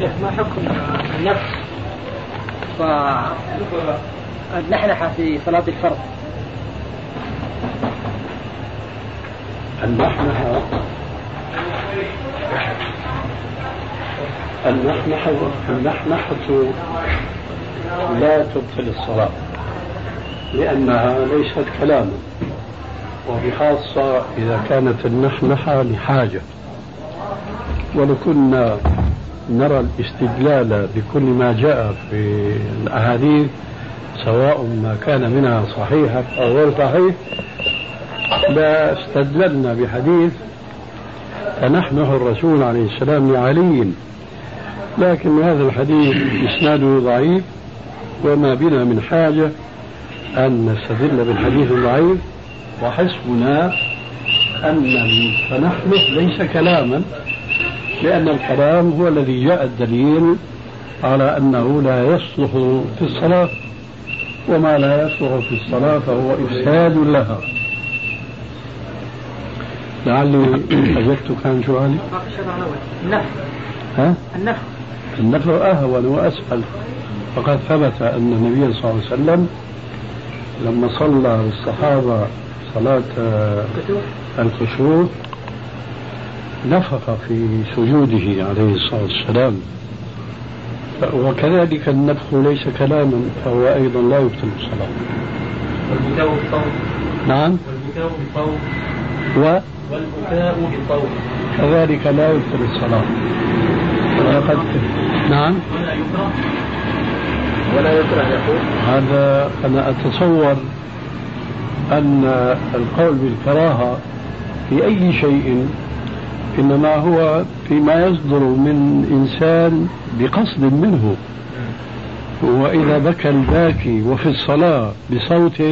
شيخ ما حكم النفس؟ والنحنحة في صلاة الفرض. النحنحة النحنحة النحنحة لا تبطل الصلاة لأنها ليست كلاما وبخاصة إذا كانت النحنحة لحاجة. ولكنا نرى الاستدلال بكل ما جاء في الأحاديث سواء ما كان منها صحيحا أو غير صحيح لاستدللنا بحديث فنحنه الرسول عليه السلام لعلي. لكن هذا الحديث إسناده ضعيف وما بنا من حاجة أن نستدل بالحديث الضعيف. وحسبنا أن فنحنه ليس كلاما لأن الكلام هو الذي جاء الدليل على أنه لا يصلح في الصلاة وما لا يصلح في الصلاة فهو إفساد لها. لعلي أجبت كان سؤالي. النفس ها؟ النفس النفل أهون وأسهل. فقد ثبت أن النبي صلى الله عليه وسلم لما صلى بالصحابة صلاة الكسوف نفخ في سجوده عليه الصلاة والسلام. وكذلك النفخ ليس كلاما فهو أيضا لا يبطل الصلاة. والبكاء بالطول نعم. والبكاء بالطول و؟ والبكاء بالطول كذلك لا يبطل الصلاة. ولقد نعم. ولا يكره. ولا يكره يقول. هذا أنا أتصور أن القول بالكراهة في أي شيء إنما هو فيما يصدر من إنسان بقصد منه. وإذا بكى الباكي وفي الصلاة بصوت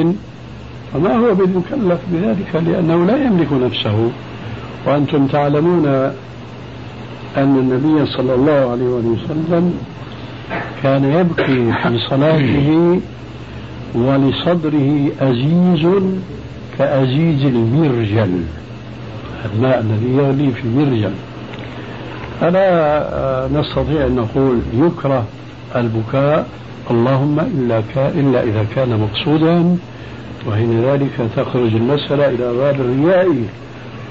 فما هو بالمكلف بذلك؟ لأنه لا يملك نفسه. وأنتم تعلمون أن النبي صلى الله عليه وسلم كان يبكي في صلاته ولصدره أزيز كأزيز المرجل. الماء الذي يغلي في مرجل فلا نستطيع أن نقول يكره البكاء اللهم إلا, إلا إذا كان مقصودا وحين ذلك تخرج المسألة إلى باب الرياء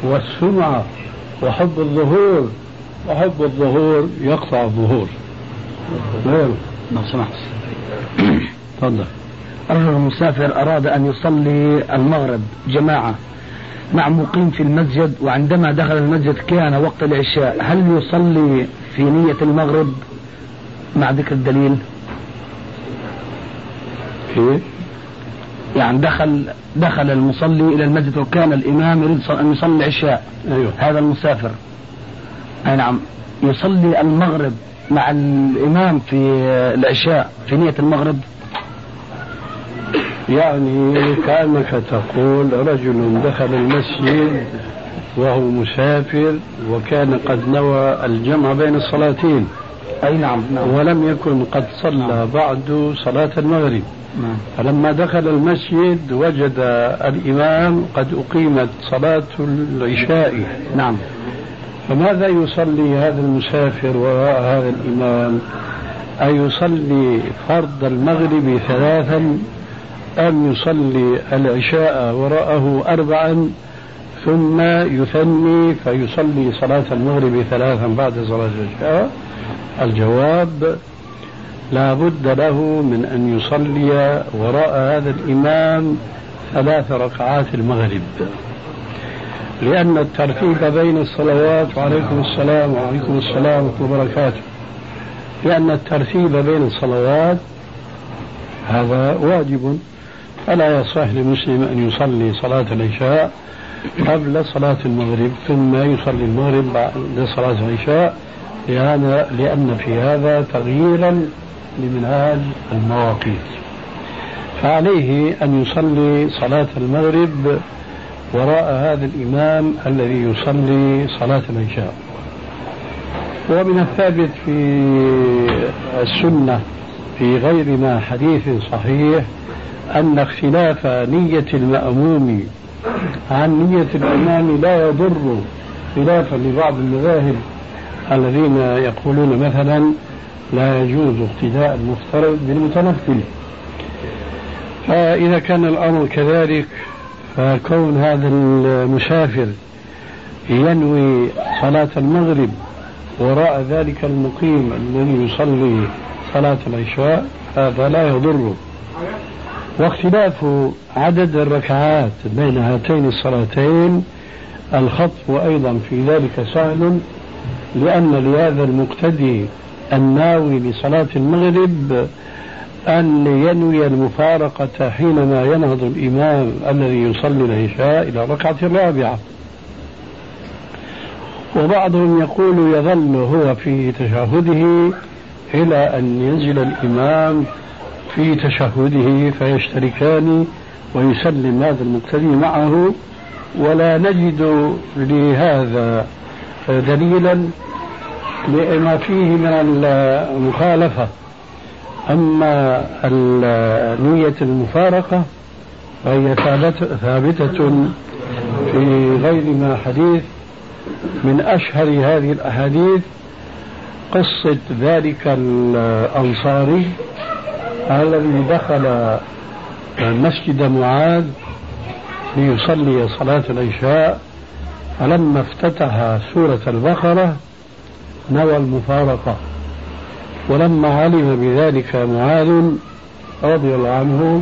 والسمعة وحب الظهور وحب الظهور يقطع الظهور. نعم. لو سمحت. تفضل. رجل مسافر أراد أن يصلي المغرب جماعة. مع مقيم في المسجد وعندما دخل المسجد كان وقت العشاء. هل يصلي في نية المغرب مع ذكر الدليل؟ كيف؟ يعني دخل دخل المصلي إلى المسجد وكان الإمام يريد أن يصلي العشاء أيوه. هذا المسافر. أي نعم. يصلي المغرب مع الإمام في العشاء في نية المغرب؟ يعني كأنك تقول رجل دخل المسجد وهو مسافر وكان قد نوى الجمع بين الصلاتين. أي نعم نعم. ولم يكن قد صلى بعد صلاة المغرب. نعم. فلما دخل المسجد وجد الإمام قد أقيمت صلاة العشاء. نعم. فماذا يصلي هذا المسافر وراء هذا الإمام؟ أيصلي فرض المغرب ثلاثا أم يصلي العشاء وراءه أربعا ثم يثني فيصلي صلاة المغرب ثلاثا بعد صلاة العشاء. الجواب لا بد له من أن يصلي وراء هذا الإمام ثلاث ركعات المغرب. لأن الترتيب بين الصلوات وعليكم السلام وعليكم السلام ورحمة وبركاته. لأن الترتيب بين الصلوات هذا واجب. فلا يصح لمسلم أن يصلي صلاة العشاء قبل صلاة المغرب ثم يصلي المغرب بعد صلاة العشاء لأن, لأن في هذا تغييرا لمنهاج المواقيت. فعليه أن يصلي صلاة المغرب وراء هذا الإمام الذي يصلي صلاة العشاء. ومن الثابت في السنة في غير ما حديث صحيح أن اختلاف نية المأموم عن نية الإمام لا يضر خلافا لبعض المذاهب الذين يقولون مثلا لا يجوز اقتداء المفترض بالمتنفل. فإذا كان الأمر كذلك فكون هذا المسافر ينوي صلاة المغرب وراء ذلك المقيم الذي يصلي صلاة العشاء هذا لا يضره واختلاف عدد الركعات بين هاتين الصلاتين الخطب أيضا في ذلك سهل لأن لهذا المقتدي الناوي لصلاة المغرب أن ينوي المفارقة حينما ينهض الإمام الذي يصلي العشاء إلى الركعة الرابعة. وبعضهم يقول يظل هو في تشهده إلى أن ينزل الإمام في تشهده فيشتركان ويسلم هذا المقتدي معه. ولا نجد لهذا دليلا لما فيه من المخالفة. أما نية المفارقة فهي ثابتة في غير ما حديث من أشهر هذه الأحاديث. قصة ذلك الأنصاري الذي دخل مسجد معاذ ليصلي صلاة العشاء فلما افتتح سورة البقرة نوى المفارقة. ولما علم بذلك معاذ رضي الله عنه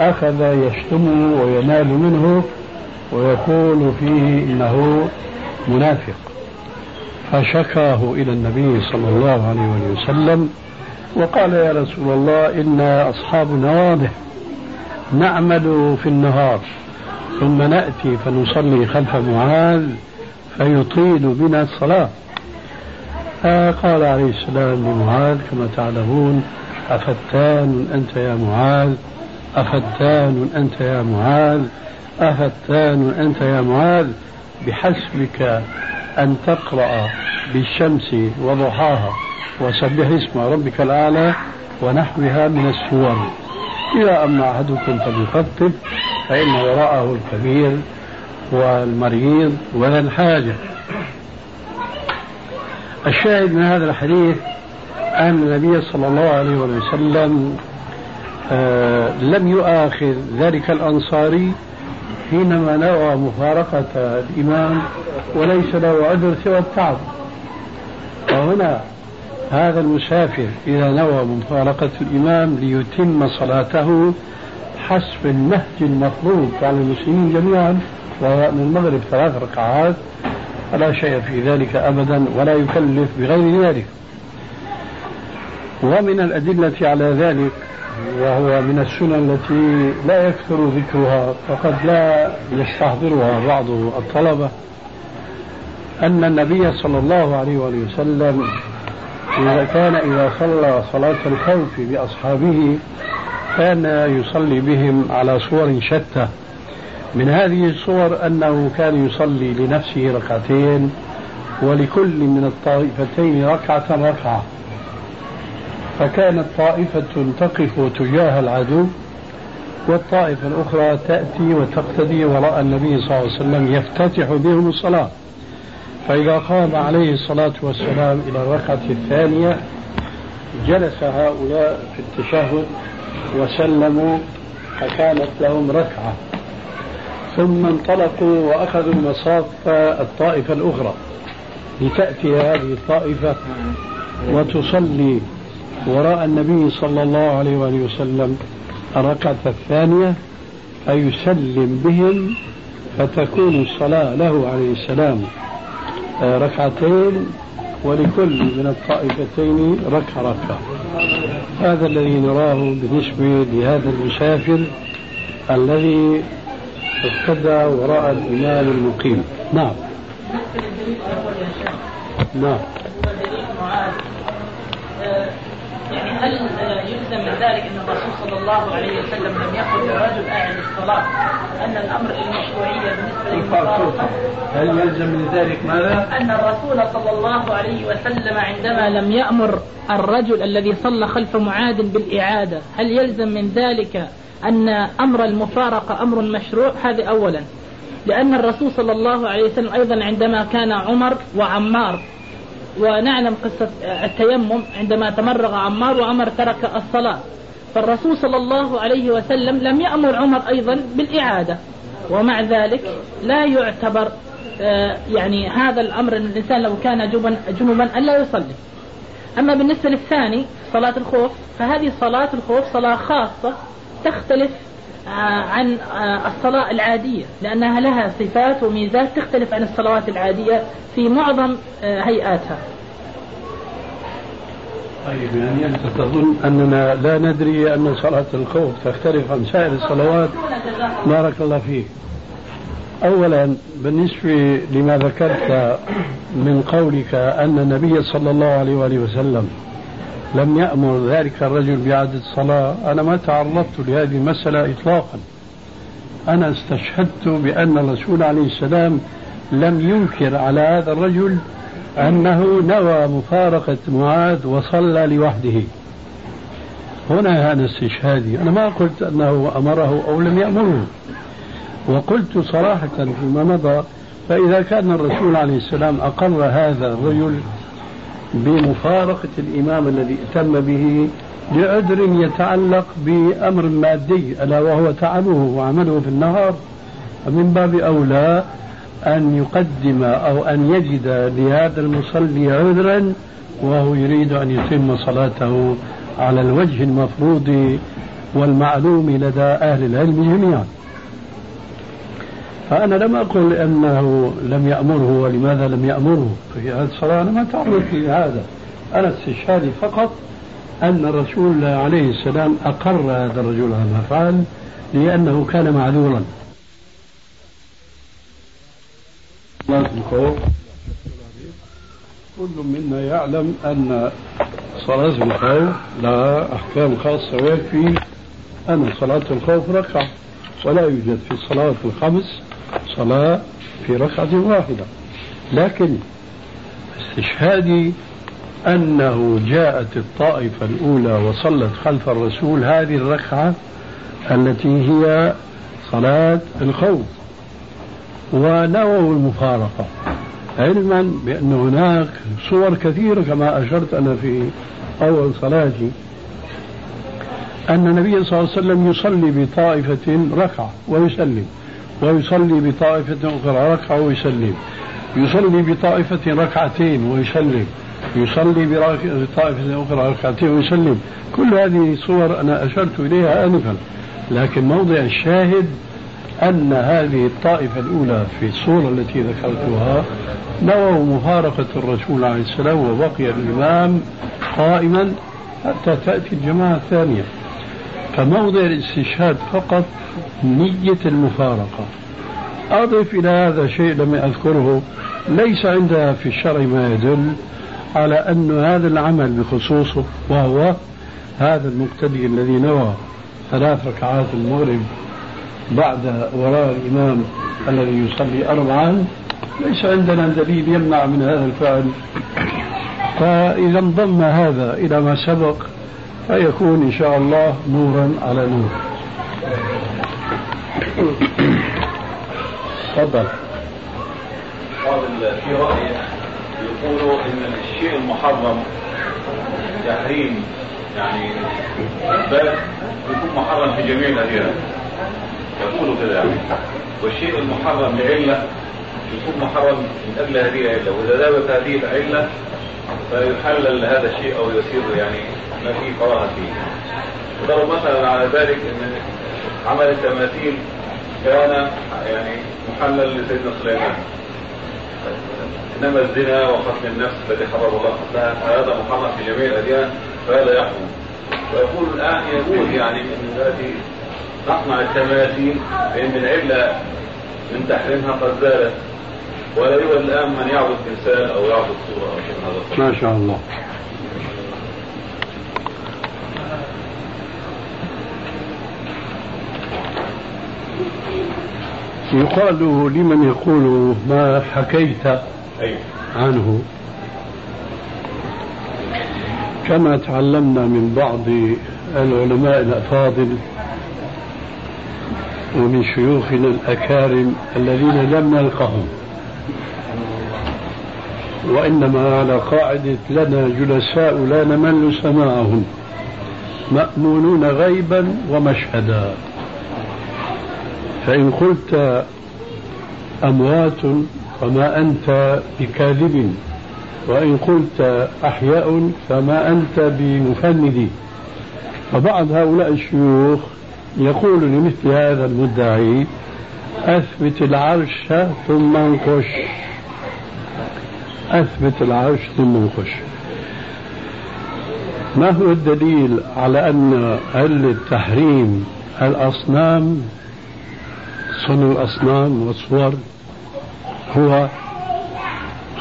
أخذ يشتمه وينال منه ويقول فيه إنه منافق. فشكاه إلى النبي صلى الله عليه وسلم وقال يا رسول الله إنا أصحاب نواضح نعمل في النهار. ثم نأتي فنصلي خلف معاذ فيطيل بنا الصلاة. فقال عليه السلام لمعاذ كما تعلمون أفتان أنت يا معاذ؟ أفتان أنت يا معاذ؟ أفتان أنت يا معاذ؟ بحسبك أن تقرأ بالشمس وضحاها. وسبح اسم ربك الأعلى ونحوها من السور. إذا أما أحدكم فليخفف فإن وراءه الكبير والمريض ولا الحاجة. الشاهد من هذا الحديث أن النبي صلى الله عليه وسلم آه لم يؤاخذ ذلك الأنصاري حينما نوى مفارقة الإمام وليس له عذر سوى التعب وهنا هذا المسافر إذا نوى مفارقة الإمام ليتم صلاته حسب النهج المفروض على المسلمين جميعا وهو من المغرب ثلاث ركعات فلا شيء في ذلك أبدا ولا يكلف بغير ذلك. ومن الأدلة على ذلك وهو من السنن التي لا يكثر ذكرها وقد لا يستحضرها بعض الطلبة أن النبي صلى الله عليه وسلم إذا كان إذا صلى صلاة الخوف بأصحابه كان يصلي بهم على صور شتى. من هذه الصور أنه كان يصلي لنفسه ركعتين ولكل من الطائفتين ركعة ركعة. فكانت طائفة تقف تجاه العدو والطائفة الأخرى تأتي وتقتدي وراء النبي صلى الله عليه وسلم يفتتح بهم الصلاة. فإذا قام عليه الصلاة والسلام إلى الركعة الثانية جلس هؤلاء في التشهد وسلموا فكانت لهم ركعة. ثم انطلقوا وأخذوا مصاف الطائفة الأخرى. لتأتي هذه الطائفة وتصلي وراء النبي صلى الله عليه وآله وسلم الركعة الثانية فيسلم بهم فتكون الصلاة له عليه السلام. ركعتين ولكل من الطائفتين ركعة ركعة. هذا الذي نراه بالنسبة لهذا المسافر الذي اقتدى وراء الإمام المقيم. نعم. نعم. ذلك إن الرسول صلى الله عليه وسلم لم يقل للرجل اعد الصلاة أن الأمر المشروعية بالنسبة للمفارقة. هل يلزم من ذلك ماذا؟ أن الرسول صلى الله عليه وسلم عندما لم يأمر الرجل الذي صلى خلف معاذ بالإعادة هل يلزم من ذلك أن أمر المفارقة أمر مشروع؟ هذا اولا. لأن الرسول صلى الله عليه وسلم أيضا عندما كان عمر وعمار ونعلم قصة التيمم عندما تمرغ عمار وعمر ترك الصلاة. فالرسول صلى الله عليه وسلم لم يأمر عمر أيضا بالإعادة. ومع ذلك لا يعتبر آه، يعني هذا الأمر أن الإنسان لو كان جنبا ألا يصلي. أما بالنسبة للثاني صلاة الخوف فهذه صلاة الخوف صلاة خاصة تختلف عن آه، الصلاة العادية لأنها لها صفات وميزات تختلف عن الصلوات العادية في معظم آه، هيئاتها. طيب يعني أنت تظن أننا لا ندري أن صلاة الخوف تختلف عن سائر الصلوات؟ بارك الله فيك. أولا بالنسبة لما ذكرت من قولك أن النبي صلى الله عليه وآله وسلم لم يأمر ذلك الرجل بإعادة الصلاة. أنا ما تعرضت لهذه المسألة إطلاقا. أنا استشهدت بأن الرسول عليه السلام لم ينكر على هذا الرجل أنه نوى مفارقة معاذ وصلى لوحده. هنا هذا استشهادي. أنا ما قلت أنه أمره أو لم يأمره. وقلت صراحة فيما مضى فإذا كان الرسول عليه السلام أقر هذا الرجل بمفارقة الإمام الذي اتم به لعذر يتعلق بأمر مادي ألا وهو تعبه وعمله في النهار. فمن باب أولى أن يقدم أو أن يجد لهذا المصلي عذرا وهو يريد أن يتم صلاته على الوجه المفروض والمعلوم لدى أهل العلم جميعا. فأنا لم أقل أنه لم يأمره ولماذا لم يأمره في هذه الصلاة؟ أنا ما تعرضت لهذا أنا استشهادي فقط أن الرسول عليه السلام أقر هذا الرجل على ما فعل لأنه كان معذورا. كل منا يعلم أن صلاة الخوف لها أحكام خاصة ويكفي أن صلاة الخوف ركعة ولا يوجد في الصلاة الخمس صلاة في ركعة واحدة. لكن استشهادي أنه جاءت الطائفة الأولى وصلت خلف الرسول هذه الركعة التي هي صلاة الخوف. ونووا المفارقة علما بأن هناك صور كثيرة كما أشرت أنا في أول صلاتي أن النبي صلى الله عليه وسلم يصلي بطائفة ركعة ويسلم. ويصلي بطائفة أخرى ركعة ويسلم. يصلي بطائفة ركعتين ويسلم. يصلي بطائفة أخرى ركعتين ويسلم. كل هذه صور أنا أشرت إليها آنفا. لكن موضع الشاهد أن هذه الطائفة الأولى في الصورة التي ذكرتها نووا مفارقة الرسول عليه السلام وبقي الإمام قائما حتى تأتي الجماعة الثانية. فموضع الاستشهاد فقط نية المفارقة. أضف إلى هذا شيء لم أذكره ليس عندها في الشرع ما يدل على أن هذا العمل بخصوصه وهو هذا المقتدي الذي نوى ثلاث ركعات المغرب بعد وراء الإمام الذي يصلي أربعا ليس عندنا دليل يمنع من هذا الفعل. فإذا انضم هذا إلى ما سبق فيكون إن شاء الله نورا على نور. تفضل. قال في رأي يقولوا إن الشيء المحرم تحريم يعني بس يكون محرم في جميع الأديان يقولوا كذا. يعني والشيء المحرم لعلة يكون محرم من أجل هذه العلة. وإذا ذهبت هذه العلة فيحلل هذا الشيء أو يصير يعني ما فيه كراهة فيه. وضرب مثلا على ذلك أن عمل التماثيل كان يعني محلل لسيدنا سليمان. إنما الزنا وقتل النفس الذي حرم الله قتلها فهذا محرم في جميع الأديان فهذا يحرم. ويقول الآن يقول يعني إن التي نصنع التماثيل فان العلة من تحريمها قد زالت ولا يوجد الآن من يعبد تمثال أو يعبد صوره أو شيء من هذا ما شاء الله. يقال لمن يقول ما حكيت عنه. كما تعلمنا من بعض العلماء الأفاضل ومن شيوخنا الأكارم الذين لم نلقهم. وإنما على قاعدة لنا جلساء لا نمل سماعهم مأمونون غيبا ومشهدا. فإن قلت أموات فما أنت بكاذب وإن قلت أحياء فما أنت بمفند. فبعض هؤلاء الشيوخ يقول لمثل هذا المدعي أثبت العرش ثم انقش أثبت العرش ثم انقش ما هو الدليل على أن علة تحريم الأصنام صنع الأصنام والصور هو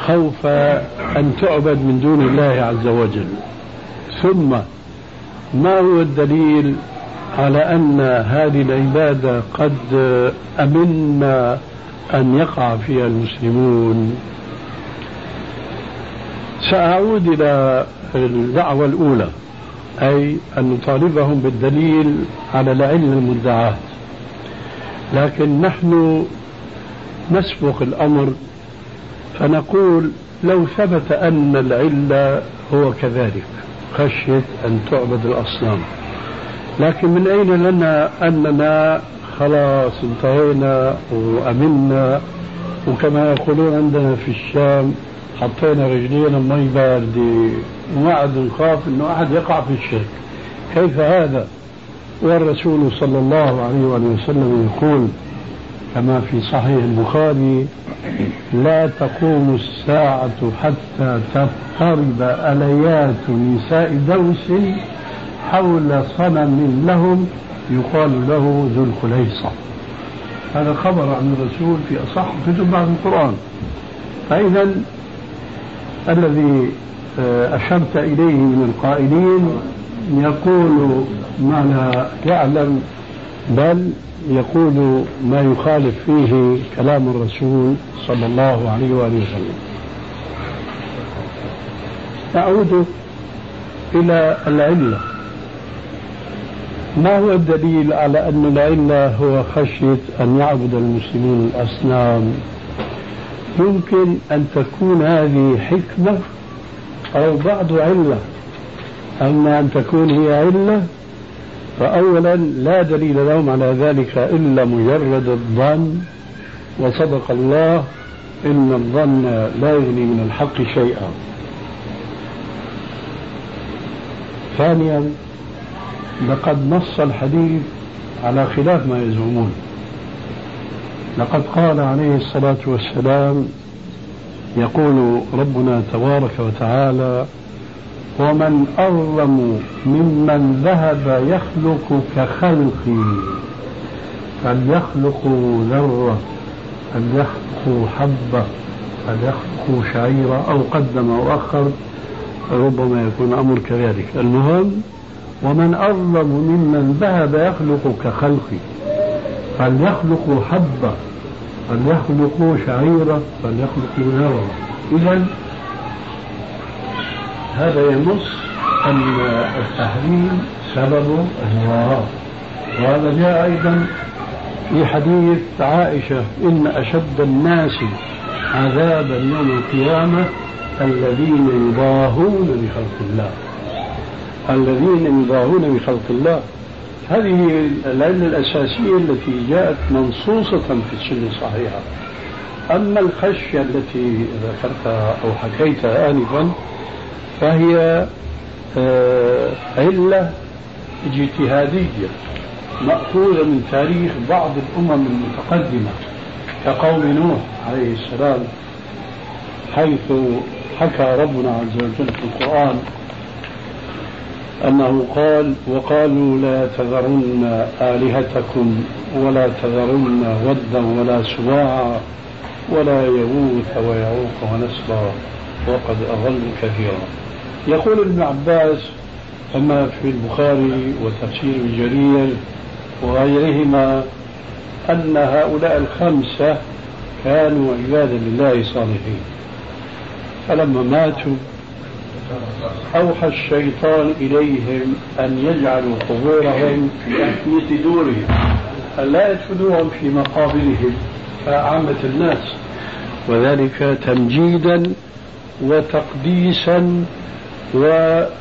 خوف أن تعبد من دون الله عز وجل. ثم ما هو الدليل على أن هذه العبادة قد أمنا أن يقع فيها المسلمون؟ سأعود إلى الدعوة الأولى أي أن نطالبهم بالدليل على العلم المدعاة. لكن نحن نسبق الأمر فنقول لو ثبت أن العلة هو كذلك خشية أن تعبد الأصنام. لكن من أين لنا أننا خلاص انتهينا وأمنا؟ وكما يقولون عندنا في الشام حطينا رجلينا مي باردة. وما عاد نخاف إنه أحد يقع في الشرك. كيف هذا؟ والرسول صلى الله عليه وسلم يقول كما في صحيح البخاري لا تقوم الساعة حتى تضطرب أليات نساء دوس حول صنم لهم يقال له ذو الخليصة. هذا خبر عن الرسول في أصح كتب بعد القرآن. فإذا الذي آه، أشرت إليه من القائلين يقول ما لا يعلم بل يقول ما يخالف فيه كلام الرسول صلى الله عليه وآله وسلم. نعود إلى العلة. ما هو الدليل على أن العلة هو خشية أن يعبد المسلمون الأصنام؟ يمكن أن تكون هذه حكمة أو بعض علة. أما أن تكون هي علة فأولا لا دليل لهم على ذلك إلا مجرد الظن وصدق الله إن الظن لا يغني من الحق شيئا. ثانيا لقد نص الحديث على خلاف ما يزعمون. لقد قال عليه الصلاة والسلام يقول ربنا تبارك وتعالى ومن أظلم ممن ذهب يخلق كخلقي فليخلقوا ذرة فليخلقوا حبة فليخلقوا شعيرة أو قدم أو أخر ربما يكون أمر كذلك. المهم ومن أظلم ممن ذهب يخلق كخلقي فليخلقوا حبة فليخلقوا شعيرة فليخلقوا ذرة. إذا هذا ينص أن التحريم سبب الهواء وهذا جاء أيضا في حديث عائشة إن أشد الناس عذابا يوم القيامة الذين يضاهون بخلق الله. الذين يضاهون بخلق الله. هذه العلة الأساسية التي جاءت منصوصة في السنة الصحيحة. أما الخشية التي ذكرتها أو حكيتها آنفا فهي آه، علة اجتهادية مأخوذة من تاريخ بعض الأمم المتقدمة كقوم نوح عليه السلام حيث حكى ربنا عز وجل في القرآن أنه قال وقالوا لا تذرن آلهتكم ولا تذرن ودا ولا سواعا ولا يغوث ويعوق ونسرا وقد أضلوا كثيرا. يقول ابن عباس كما في البخاري وتفسير الجرير وغيرهما أن هؤلاء الخمسة كانوا عبادا لله صالحين. فلما ماتوا أوحى الشيطان إليهم أن يجعلوا قبورهم في أفنية دورهم ألا يدفنوهم في مقابرهم كعامة الناس. وذلك تمجيدا وتقديسا وتذكرا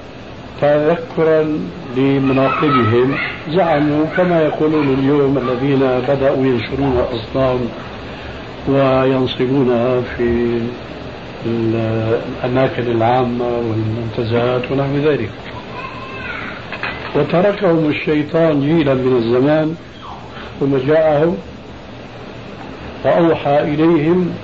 لمناقبهم زعموا كما يقولون اليوم الذين بدأوا ينشرون الأصنام وينصبونها في الأماكن العامة والمنتزهات ونحو ذلك. وتركهم الشيطان جيلا من الزمان ثم جاءهم وأوحى إليهم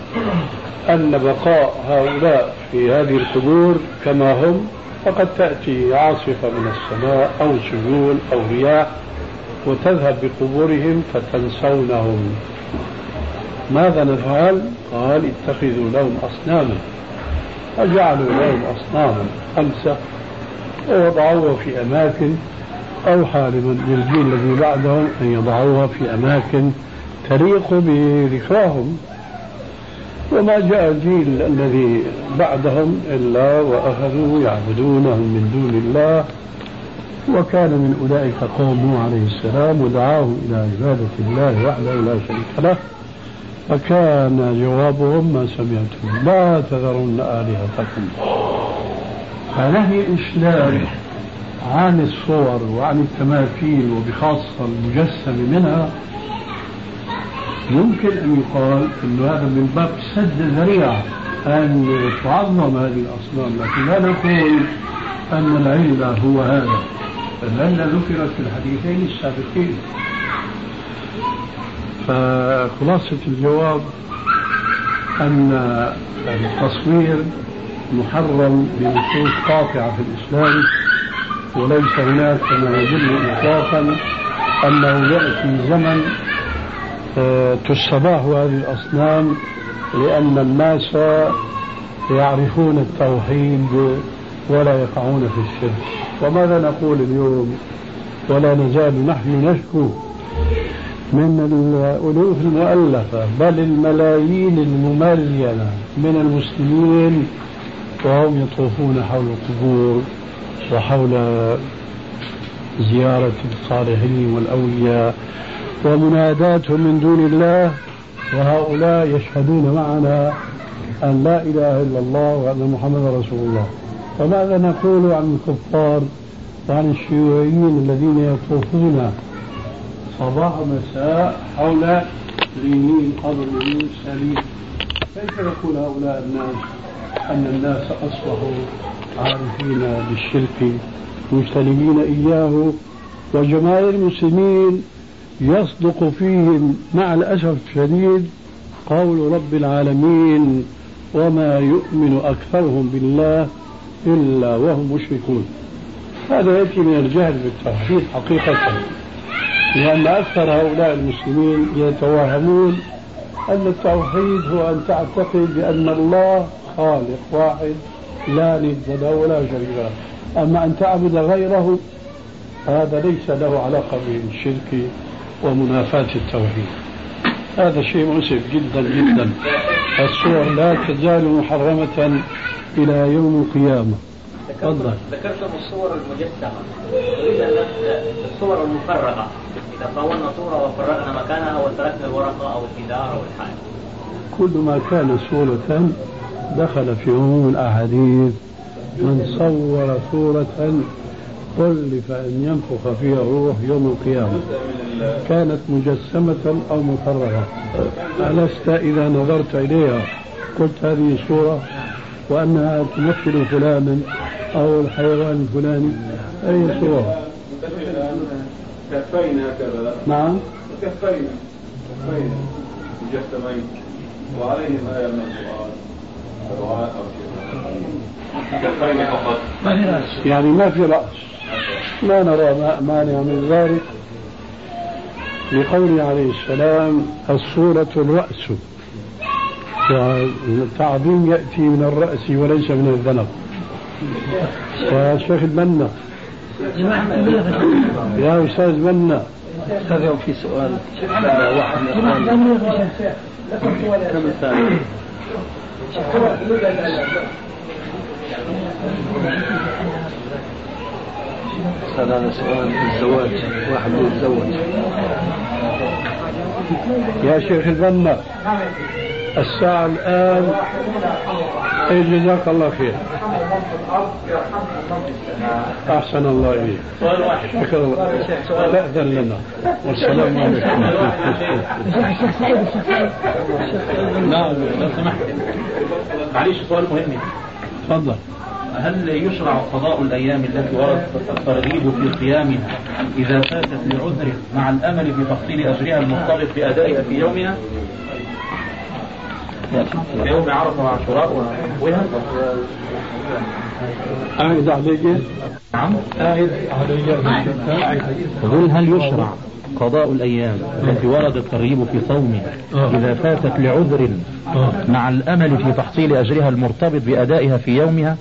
أن بقاء هؤلاء في هذه القبور كما هم فقد تأتي عاصفة من السماء أو سيول أو رياح وتذهب بقبورهم فتنسونهم. ماذا نفعل؟ قال اتخذوا لهم أصناما. فجعلوا لهم أصناما خمسة ووضعوها في أماكن. أوحى للجيل الذي بعدهم أن يضعوها في أماكن تليق بذكراهم. وما جاء الجيل الذي بعدهم إلا وأخذوا يعبدونهم من دون الله وكان من أولئك قوم نوح عليه السلام ودعاهم إلى عبادة الله وحده لا شريك له فكان جوابهم ما سمعتم لا تذرن آلهتكم فنهي إشلال عن الصور وعن التماثيل وبخاصة المجسم منها يمكن أن يقال أن هذا من باب سد الذريعة أن تعظم هذه الأصنام لكن لا نقول أن العلة هو هذا فالعلة ذكرت في الحديثين السابقين. فخلاصة الجواب أن التصوير محرم بنصوص قاطعة في الإسلام وليس هناك ما يدل إطلاقا أنه يأتي زمن آه، تستباه هذه الأصنام لأن الناس يعرفون التوحيد ولا يقعون في الشرك. وماذا نقول اليوم؟ ولا نزال نحن نشكو من الألوف المؤلفة بل الملايين المملينة من المسلمين وهم يطوفون حول القبور وحول زيارة الصالحين والأولياء. ومناداتهم من دون الله وهؤلاء يشهدون معنا أن لا إله إلا الله وأن محمد رسول الله. فماذا نقول عن الكفار وعن الشيوعيين الذين يطوفون صباح مساء حول لينين قبر يونس سليم كيف يقول هؤلاء الناس أن الناس أصبحوا عارفين بالشرك مجتنبين إياه وجماهير المسلمين يصدق فيهم مع الأسف الشديد قول رب العالمين وما يؤمن أكثرهم بالله إلا وهم مشركون. هذا يأتي من الجهل بالتوحيد حقيقة. لأن أكثر هؤلاء المسلمين يتوهمون أن التوحيد هو أن تعتقد بأن الله خالق واحد لا ند له ولا شريك له. أما أن تعبد غيره هذا ليس له علاقة بالشرك ومنافاة التوحيد. هذا شيء مؤسف جدا جدا. الصور لا تزال محرمة إلى يوم القيامة. تفضل. ذكرتم الصور المجسمة. الصور المفرغة إذا طولنا صورة وفرغنا مكانها وتركنا الورقة أو الجدار أو الحائط. كل ما كان صورة دخل في عموم الأحاديث. من صور صورة كلف أن ينفخ فيها الروح يوم القيامة. كانت مجسمة أو مفرغة. ألست إذا نظرت إليها؟ قلت هذه صورة وأنها تمثل فلانا أو الحيوان الفلاني. أي صورة كفين هكذا نعم. كفين كفين مجسمين. وعليهم آية من القرآن. دعاء أو شيء. كفين فقط. يعني ما في رأس. لا نرى مانع من ذلك. لقوله عليه السلام الصورة الرأس. والتعظيم يأتي من الرأس وليس من الذنب يا شيخ المنة. يا أستاذ منة. أستاذ يوم في سؤال. واحد. من كم سؤال هذا هذا سؤال الزواج واحد يتزوج يا شيخ البنا الساعة الآن جزاك الله خير. أحسن الله إليك. شكرا تأذن لنا. والسلام عليكم. نعم لو سمحت. معلش سؤال مهم. تفضل. هل يشرع قضاء الأيام التي ورد الترغيب في قيامها إذا فاتت لعذر مع الأمل في تحصيل أجرها المرتبط بأدائها في يومها؟ في يوم عرفة وعاشوراء ونحوها؟ أعد علي نعم أعد علي يقول هل يشرع قضاء الأيام التي ورد الترغيب في صومها إذا فاتت لعذر مع الأمل في تحصيل أجرها المرتبط بأدائها في يومها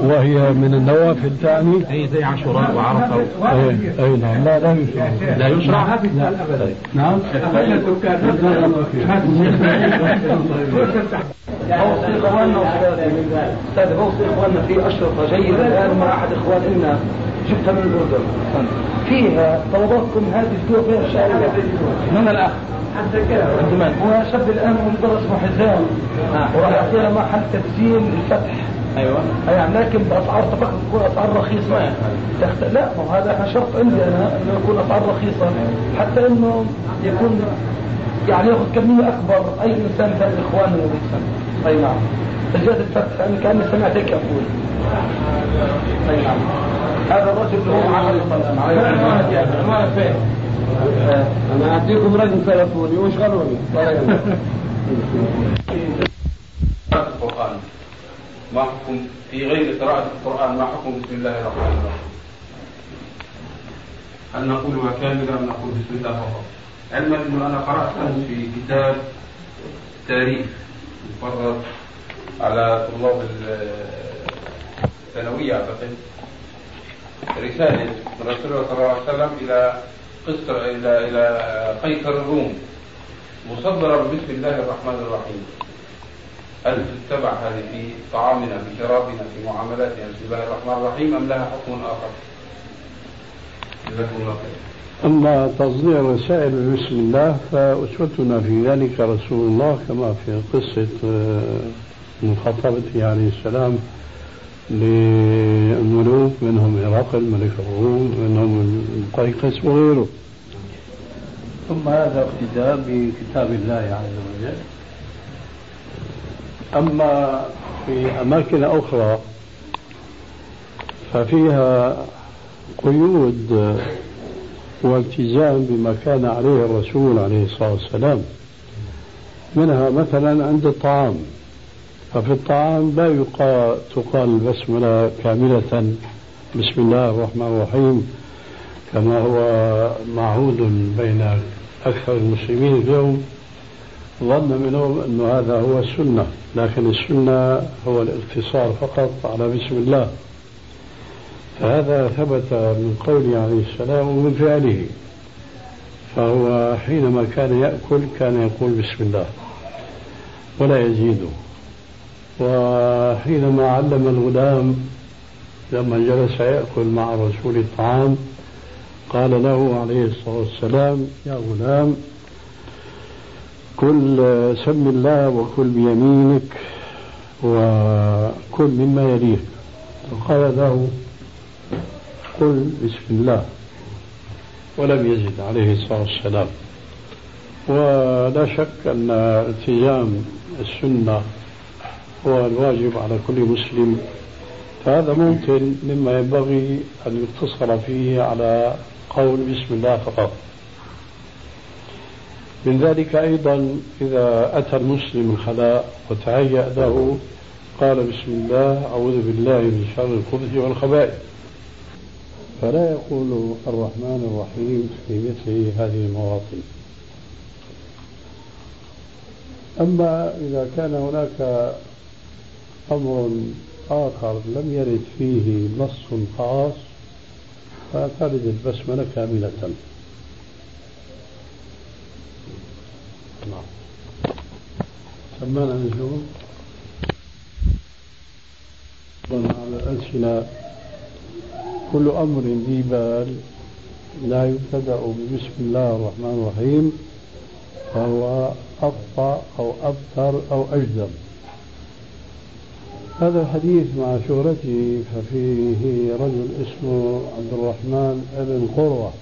وهي من النوافل تعني أي زي عاشوراء وعرفة أي أي نعم لا لا يشرع لا يشرع نعم بوصي اخواننا أستاذ بوصي اخواننا في اشرطه جيده الان مع احد اخواننا جبتها من الاردن فيها طلباتكم هذه الأسبوع فيها الشعريه من الأخ؟ من هو شاب الآن مدرس اسمه حزام. وراح يعطينا محل تسجيل الفتح أيوة. يعني لكن بأسعار فقط تكون أسعار رخيصة. تخت... لا ما هذا شرط عندي أنا إنه يكون أسعار رخيصة. حتى إنه يكون يعني يأخذ كمية أكبر. أي إنسان ثاني بيكسب أي نعم. سجاد الفتح أنا كاني سمعت هيك يقول. اي نعم هذا الرجل هو عمل عنوانك فين؟ أنا أعطيكم رقم تلفوني واشغلوني القرآن ما حكم في غير قراءة القرآن؟ ما حكم بسم الله الرحمن الرحيم هل نقولها كاملة أم نقول بسم الله فقط علما أنه أنا قرأت في كتاب تاريخ مفرغ على طلاب الثانوية أعتقد. رسالة من رسول الله صلى الله عليه وسلم إلى قصر إلى إلى قيصر الروم. مصدرة بسم الله الرحمن الرحيم. هل تتبع هذه في طعامنا في شرابنا في معاملاتنا؟ بسم الله الرحمن الرحيم. أم لها حكم آخر؟ جزاكم الله خير. أما تصدير الرسائل بسم الله فأسوتنا في ذلك رسول الله كما في قصة آه، مخاطبته عليه السلام للملوك منهم هرقل ملك الروم منهم القيقس وغيره ثم هذا اقتداء بكتاب الله عز وجل. أما في أماكن أخرى ففيها قيود والتزام بما كان عليه الرسول عليه الصلاة والسلام منها مثلا عند الطعام. ففي الطعام لا يقال تقال البسملة كاملة. بسم الله الرحمن الرحيم. كما هو معهود بين أكثر المسلمين اليوم. ظن منهم أن هذا هو السنة لكن السنة هو الاقتصار فقط على بسم الله. فهذا ثبت من قوله عليه السلام ومن فعله. فهو حينما كان يأكل كان يقول بسم الله. ولا يزيده وحينما علم الغلام لما جلس يأكل مع رسول الطعام قال له عليه الصلاة والسلام يا غلام كل سم الله وكل بيمينك وكل مما يليك. فقال له قل بسم الله. ولم يزد عليه الصلاة والسلام. ولا شك أن التزام السنة هو الواجب على كل مسلم. فهذا ممكن مما ينبغي أن يقتصر فيه على قول بسم الله فقط. من ذلك أيضا إذا أتى المسلم الخلاء وتهيأ له قال بسم الله أعوذ بالله من شر الخبث والخبائث. فلا يقول الرحمن الرحيم في مثل هذه المواطن. أما إذا كان هناك أمر آخر لم يرد فيه نص خاص فترد البسملة كاملة. نعم سمانا نجوم على الألسنة كل أمر ذي بال لا يبتدأ ببسم الله الرحمن الرحيم فهو أبطأ أو أبتر أو أجدر. هذا الحديث مع شهرته ففيه رجل اسمه عبد الرحمن بن قروة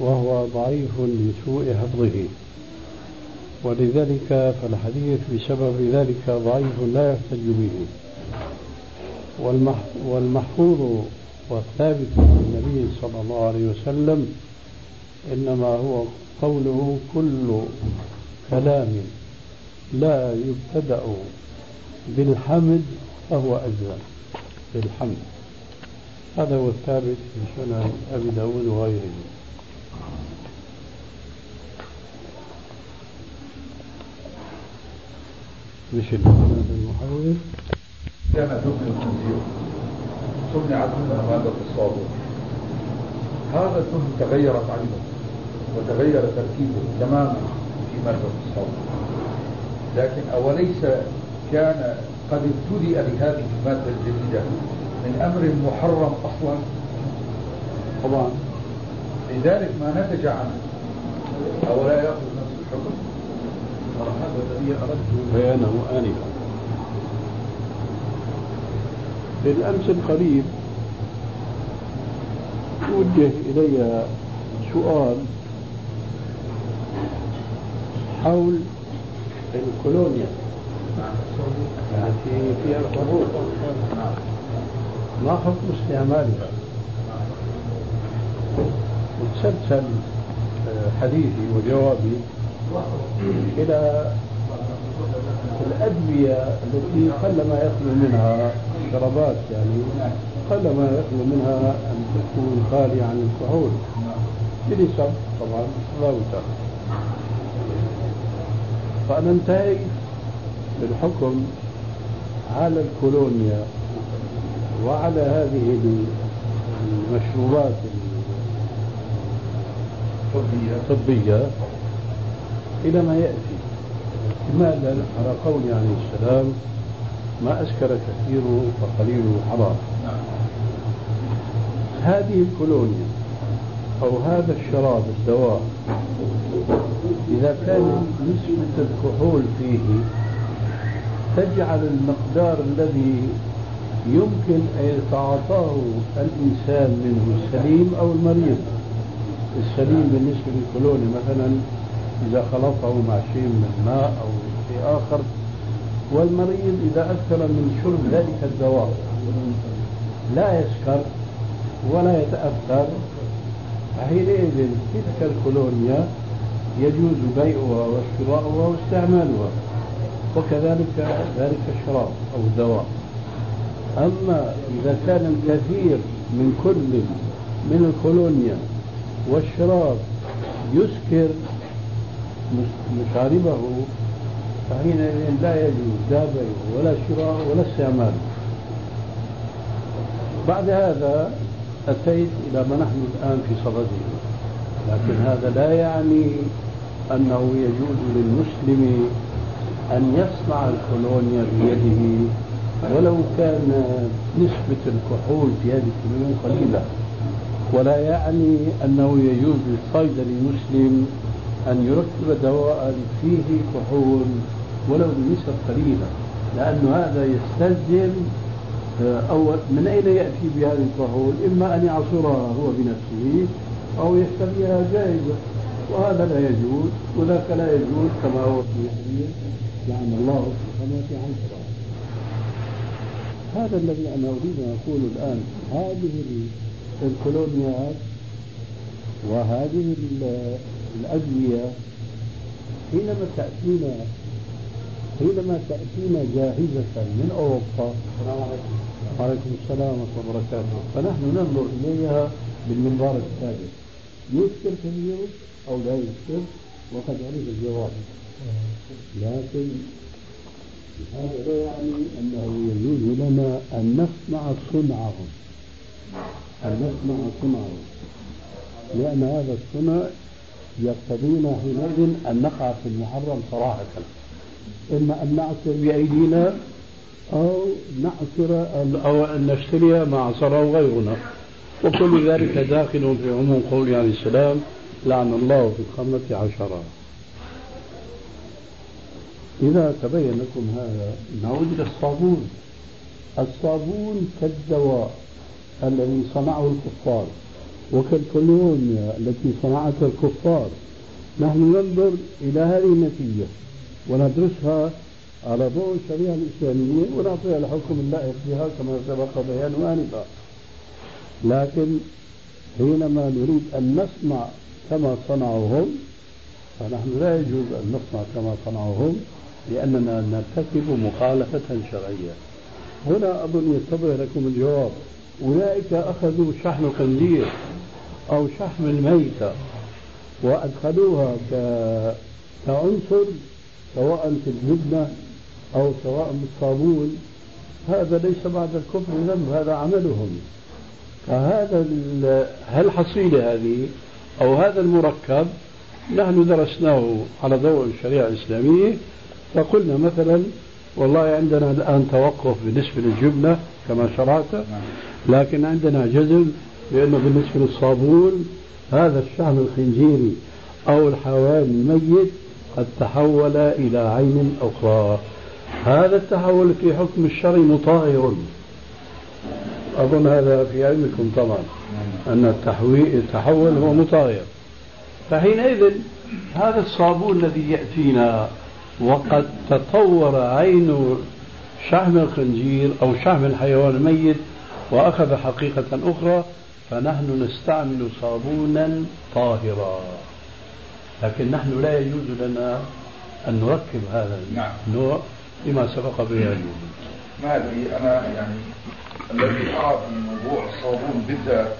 وهو ضعيف لسوء حفظه. ولذلك فالحديث بسبب ذلك ضعيف لا يحتج به. والمحفوظ والثابت عن النبي صلى الله عليه وسلم إنما هو قوله كل كلام لا يبتدأ بالحمد فهو أجزم بالحمد. هذا هو الثابت في سنن أبي داود وغيره. مش المحاور كان دبل الخنزير صنعت منها مادة الصابون هذا الدهن تغيرت عينه وتغير تركيبه تماما في مادة الصابون. لكن أوليس كان قد ابتدأ بهذه المادة الجديدة من أمر محرم أصلا. طبعا. لذلك ما نتج عنه أولا يأخذ نفس الحكم. هذا الذي أردت. بيانه آنفا. بالأمس القريب وجه إلي سؤال حول الكولونيا. يعني في فيها الحروب ما حكم استعمالها وتسلسل حديثي وجوابي إلى الأدوية التي قلما يخلو منها شربات يعني قلما يخلو منها أن تكون خالية عن الكحول. بنسب طبعا متفاوتة فأنا انتهيت بالحكم على الكولونيا وعلى هذه المشروبات الطبية. إلى ما يأتي. لماذا؟ على قول عليه السلام ما أسكر كثيره فقليله حرام هذه الكولونيا أو هذا الشراب الدواء إذا كان نسبة الكحول فيه تجعل المقدار الذي يمكن أن يتعاطاه الإنسان منه السليم أو المريض. السليم بالنسبة للكولونيا مثلا إذا خلطه مع شيء من الماء أو شيء آخر. والمريض إذا أكثر من شرب ذلك الدواء لا يسكر ولا يتأثر فحينئذ تلك الكولونيا يجوز بيعها وشراؤها واستعمالها. وكذلك ذلك الشراب أو الدواء. أما إذا كان الكثير من كل من الكولونيا والشراب يسكر مشاربه فحينئذ لا يجوز لا بيعه ولا شراء ولا استعمال. بعد هذا أتيت إلى ما نحن الآن في صدده لكن هذا لا يعني أنه يجوز للمسلم أن يصنع الكولونيا بيده ولو كان نسبة الكحول في هذه الكولونيا قليلة. ولا يعني أنه يجوز للصيدلي المسلم أن يركب دواء فيه كحول ولو بنسب قليلة لأن هذا يستلزم آه، أول من أين يأتي بهذه الكحول؟ إما أن يعصرها هو بنفسه أو يشتريها جائزة وهذا لا يجوز وذاك لا يجوز كما هو في حديث لعن الله في السماء عن هذا الذي أنا أريد أن أقوله الآن هذه الكولونيات وهذه الأدوية حينما تأتينا حينما تأتينا جاهزة من أوروبا وعليكم السلام ورحمة الله وبركاته. فنحن ننظر إليها بالمنظار السابق. يذكر كثير أو لا يذكر وقد عرف الجواب. لكن هذا لا يعني أنه يجوز لنا أن نصنع صنعهم أن نصنع صنعه لأن هذا الصنع يقتضينا حينئذ أن نقع في المحرم صراحة. إما أن نعصر بأيدينا أو نعصر أو أن نشتري ما عصره غيرنا. وكل ذلك داخل في عموم قوله عليه السلام لعن الله في الخمرة عشرة إذا تبين لكم هذا نعود إلى الصابون. الصابون كالدواء الذي صنعه الكفار وكالكولونيا التي صنعتها الكفار. نحن ننظر إلى هذه النتيجة وندرسها على ضوء الشريعة الإسلامية ونعطيها الحكم اللائق بها كما سبق بيانه آنفا لكن حينما نريد أن نصنع كما صنعوا هم فنحن لا يجوز أن نصنع كما صنعوا هم لأننا نرتكب مخالفة شرعية. هنا أظن يتضح لكم الجواب. أولئك أخذوا شحم الخنزير أو شحم الميتة وأدخلوها كعنصر سواء في الجبنة أو سواء بالصابون هذا ليس بعد الكفر ذنب هذا عملهم. فهذا هالحصيلة هذه أو هذا المركب؟ نحن درسناه على ضوء الشريعة الإسلامية. فقلنا مثلا والله عندنا الآن توقف بالنسبة للجبنة كما شرعت لكن عندنا جزم بأنه بالنسبة للصابون هذا الشحم الخنزيري أو الحيوان الميت قد تحول إلى عين أخرى. هذا التحول في حكم الشرع مطهر. أظن هذا في علمكم طبعا أن التحول هو مطهر. فحينئذ هذا الصابون الذي يأتينا وقد تطور عين شحم الخنزير أو شحم الحيوان الميت وأخذ حقيقة أخرى فنحن نستعمل صابونا طاهرا. لكن نحن لا يجوز لنا أن نركب هذا نعم. النوع لما سبق بيانه ما أدري أنا يعني الذي أرى في موضوع الصابون بالذات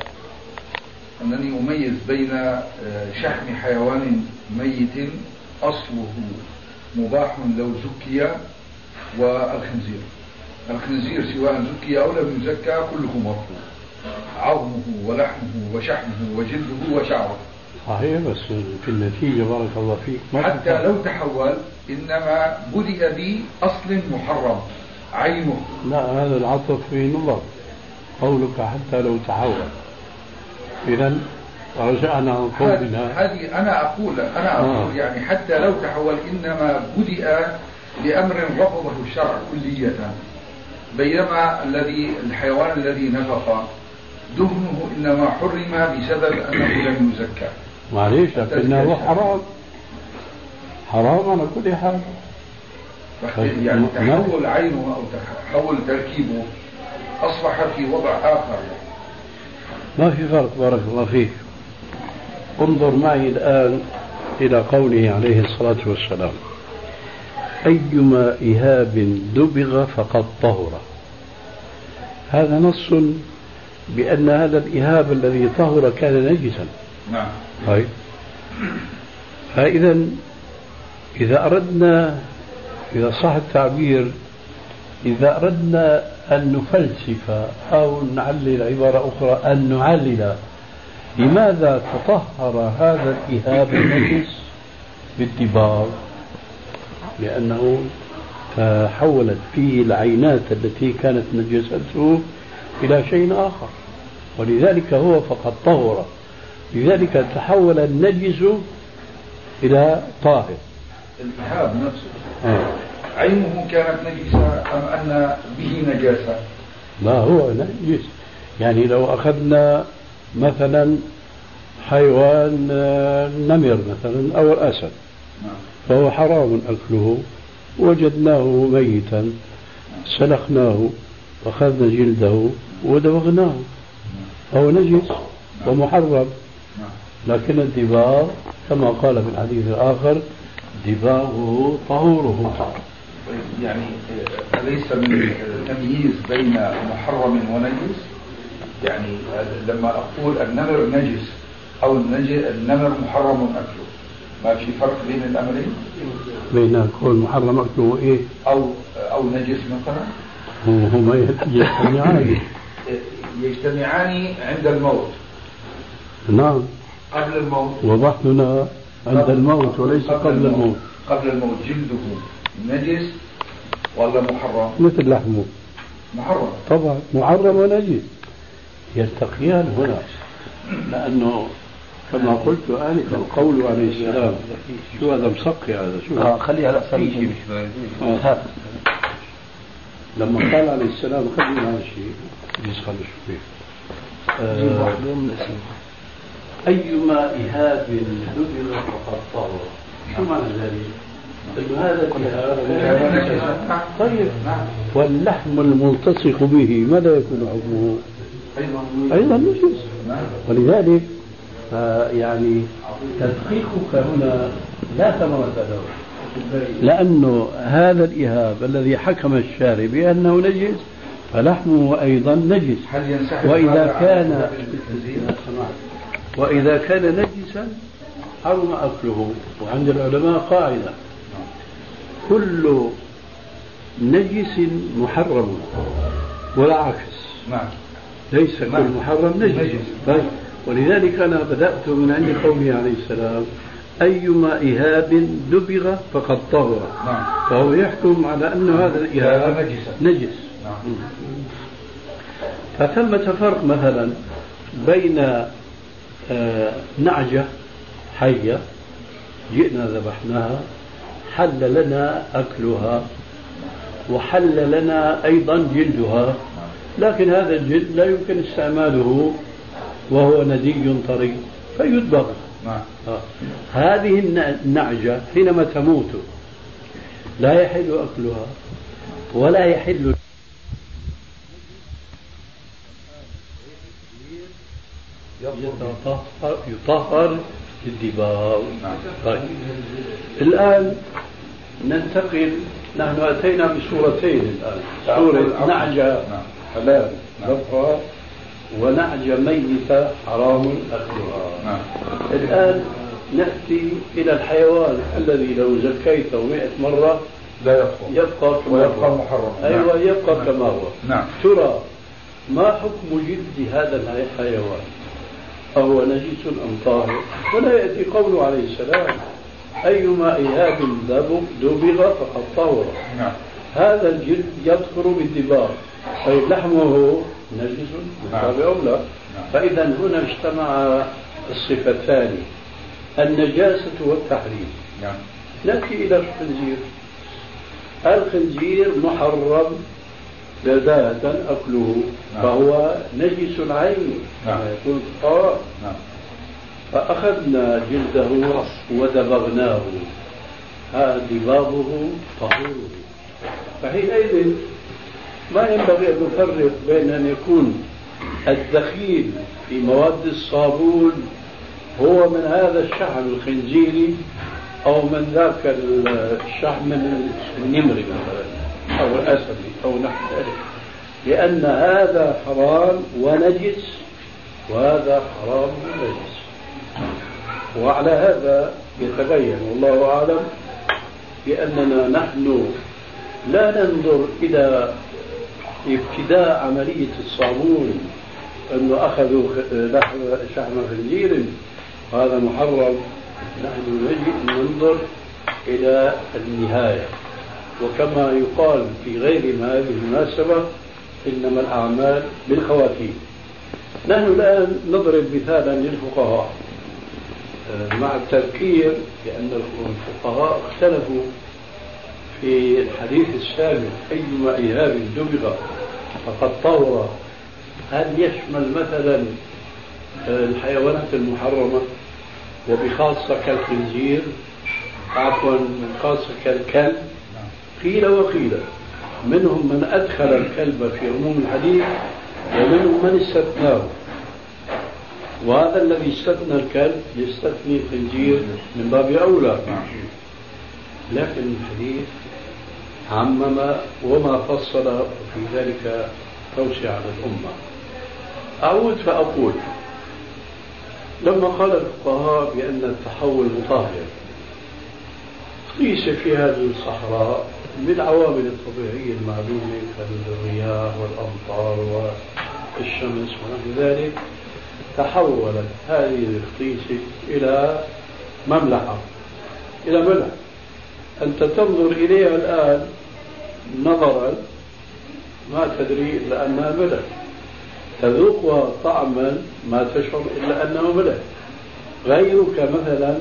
أنني أميز بين آه، شحم حيوان ميت أصله مباح لو زكي والخنزير. الخنزير سواء زكي أو لم يزكى كله مرفوض عظمه ولحمه وشحمه وجلده وشعره. صحيح بس في النتيجة بارك الله فيك ما حتى لو تحول إنما بدأ بأصل محرم عينه. لا هذا العطف في نظر قولك حتى لو تحول. إذا رجعنا عن قولنا هذه أنا أقول أنا أقول آه. يعني حتى لو تحول إنما بدأ بأمر رفضه الشرع كلية. بينما الذي الحيوان الذي نفق دهنه إنما حرم بسبب أنه لم يزكى. معليش لكنه حرام. حرام على كل حال. يعني تحول عينه أو تحول تركيبه أصبح في وضع آخر. ما في فرق بارك الله فيك. انظر معي الآن إلى قوله عليه الصلاة والسلام. أيما إهاب دبغ فقد طهر. هذا نص بأن هذا الإهاب الذي طهر كان نجسا. نعم. طيب. فإذا إذا أردنا إذا صح التعبير إذا أردنا أن نفلسف أو نعلل عبارة أخرى أن نعلل لماذا تطهر هذا الإهاب النجس بالدباغ؟ لأنه تحولت فيه العينات التي كانت نجسته إلى شيء آخر. ولذلك هو فقد طهر. لذلك تحول النجس إلى طاهر. الإهاب نفسه. آه. عينه كانت نجسة أم أن به نجاسة؟ لا هو نجس؟ يعني لو أخذنا مثلا حيوان آه، نمر مثلا أو الأسد. نعم. فهو حرام أكله. وجدناه ميتا سلخناه وأخذنا جلده ودوغناه فهو نجس ومحرم. لكن الدباغ كما قال في الحديث الآخر دباغه طهوره. يعني أليس من التمييز بين محرم ونجس؟ يعني لما أقول النمر نجس أو النمر محرم أكله. ما في فرق بين الأمرين؟ بين كون محرم أكله إيه؟ أو أو نجس مثلا؟ هو ما ينجس عادي يجتمعان عند الموت. نعم. قبل الموت. وضحنا عند الموت وليس قبل الموت. قبل الموت جلده نجس ولا محرم؟ مثل لحمه. محرم. طبعا. محرم ونجس. يلتقيان هنا. لأنه كما قلت آنفا القول عليه السلام شو هذا مسقي هذا؟ شو آه خليها على آه. لما قال عليه السلام خلينا هذا الشيء. يسخن شو فيه. آه، أيما إهاب ذكر فقد طهر شو معنى ذلك؟ أنه هذا طيب. واللحم الملتصق به ماذا يكون حكمه؟ أيضا نجس ولذلك يعني تدقيقك هنا لا ثمرة له. لأنه هذا الإهاب الذي حكم الشارع بأنه نجس فلحمه أيضا نجس. وإذا كان؟ وإذا كان نجسا حرم أكله. وعند العلماء قاعدة. كل نجس محرم ولا عكس. نعم. ليس كل نعم. محرم نجس. نجس. طيب. ولذلك أنا بدأت من عند قوله عليه السلام أيما إهاب دبغ فقد طهر نعم. فهو يحكم على أن هذا الإهاب نجسا. نجس. نعم. فثمة فرق مثلا بين آه، نعجة حية جئنا ذبحناها حل لنا أكلها وحل لنا أيضا جلدها. لكن هذا الجلد لا يمكن استعماله وهو ندي طري فيدبغ نعم آه. هذه الن- النعجة حينما تموت لا يحل أكلها ولا يحل يطهر يطهر بالدباغ نعم. طيب الآن ننتقل نحن أتينا بسورتين الآن سورة نعجة نعم. حلال نعم. ذبحها ونعجة ميتة حرام أكلها. نعم. الآن نأتي إلى الحيوان الذي لو زكيته مئة مرة لا يخطر يبقى كما ويبقى هو. محرما أيوة نعم. يبقى كما هو. نعم. ترى ما حكم جلد هذا الحيوان؟ أهو نجس أم طاهر؟ ولا يأتي قوله عليه السلام أيما إهاب دبغ فقد طهر. نعم. هذا الجلد يدخل بالدباغ طيب لحمه نجس؟ من نعم. باب أولى نعم. فإذا هنا اجتمع الصفتان النجاسة والتحريم. نعم. نأتي إلى الخنزير. الخنزير محرم بداية أكله نعم. فهو نجس العين. نعم. كما يكون الطهارة نعم. فأخذنا جلده ودبغناه. هذا دباغه طهوره. فحينئذ ما ينبغي أن نفرق بين أن يكون الدخيل في مواد الصابون هو من هذا الشحم الخنزيري أو من ذاك الشحم النمر مثلا أو الأسدي أو نحو ذلك. لأن هذا حرام ونجس وهذا حرام ونجس. وعلى هذا يتبين والله أعلم بأننا نحن لا ننظر إلى ابتداء عملية الصابون أنه أخذوا لحم شحم خنزير. وهذا محرم. نحن نجي ننظر إلى النهاية. وكما يقال في غير ما هذه المناسبة إنما الأعمال بالخواتيم. نحن الآن نضرب مثالا للفقهاء. آه، مع التذكير بأن الفقهاء اختلفوا في الحديث السابق أيما إيهاب دبغ فقد طور. هل يشمل مثلا آه، الحيوانات المحرمة وبخاصة كالخنزير؟ عفوا خاصة كالكلب؟ قيل وقيل. منهم من أدخل الكلب في عموم الحديث ومنهم من استثناه. وهذا الذي استثنى الكلب يستثني الخنزير من باب أولى. لكن الحديث عمم وما فصل في ذلك توسع على الأمة. أعود فأقول لما قال الفقهاء بأن التحول مطهر ليس في هذه الصحراء بالعوامل الطبيعية المعلومة كالرياح والأمطار الشمس ونحو ذلك تحولت هذه الخصيصة إلى مملحة إلى ملح. أنت تنظر إليها الآن نظرا ما تدري إلا أنها ملح تذوقها طعما ما تشعر إلا أنه ملح غيرك مثلا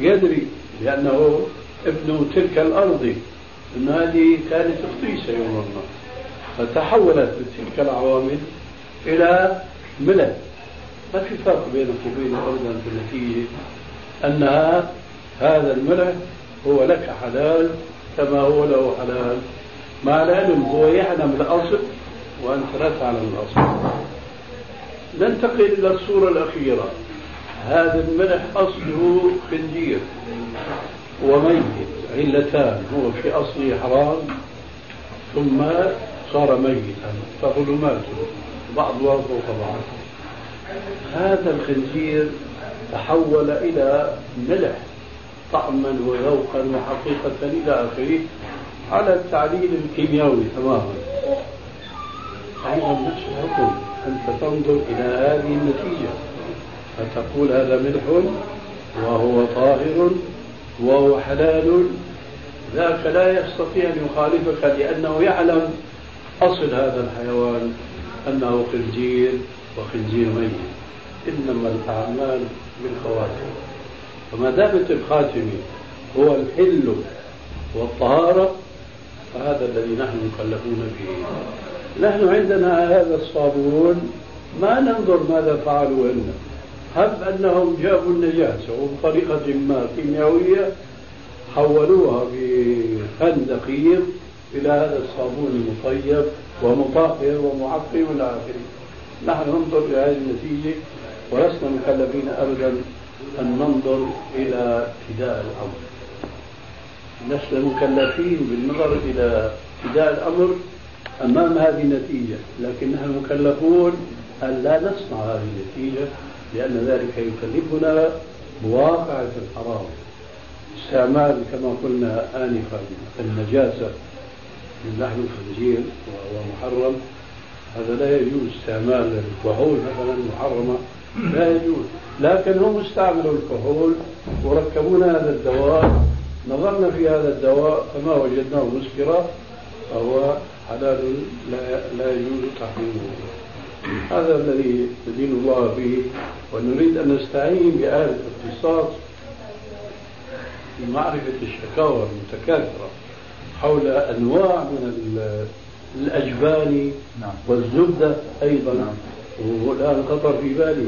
يدري لأنه ابن تلك الأرض. أن هذه كانت خصيصة يوم ما فتحولت بتلك العوامل إلى ملح ما في فرق بينك وبين أبدا في النتيجة؟ أنها هذا الملح هو لك حلال كما هو له حلال. مع العلم هو يعلم الأصل وأنت لا تعلم الأصل. ننتقل إلى الصورة الأخيرة. هذا الملح أصله خنزير وميت علتان هو في أصله حرام ثم صار ميتا فظلمات بعضها فوق بعض. هذا الخنزير تحول إلى ملح طعما وذوقا وحقيقة إلى آخره. على التعليل الكيميائي. تماما أيضا نفس الحكم أنت تنظر إلى هذه النتيجة فتقول هذا ملح وهو طاهر وهو حلال. ذاك لا يستطيع أن يخالفك لأنه يعلم أصل هذا الحيوان أنه خنزير وخنزير ميت. إنما الأعمال بالخواتم. فما دامت الخاتم هو الحل والطهارة فهذا الذي نحن مكلفون به. نحن عندنا هذا الصابون ما ننظر ماذا فعلوا لنا هب أنهم جابوا النجاسة وبطريقة ما كيميائية حولوها بفن دقيق إلى هذا الصابون المطيب ومطهر ومعقم إلى آخره. نحن ننظر إلى هذه النتيجة ولسنا مكلفين أبدا أن ننظر إلى ابتداء الأمر. لسنا مكلفين بالنظر إلى ابتداء الأمر أمام هذه النتيجة. لكن نحن مكلفون أن لا نصنع هذه النتيجة لأن ذلك يكلفنا بواقعة الحرام. استعمال كما قلنا آنفا النجاسة من لحم الخنزير وهو محرم. هذا لا يجوز استعمال الكحول مثلا محرمة لا يجوز. لكن هم استعملوا الكحول وركبونا هذا الدواء نظرنا في هذا الدواء فما وجدناه مسكرا فهو حلال لا, لا يجوز تحريمه هذا الذي ندين الله به ونريد أن نستعين بآلة الاختصاص في معرفة الشكاوى المتكاثرة حول أنواع من الأجبان نعم. والزبدة أيضا نعم. والآن خطر في بالي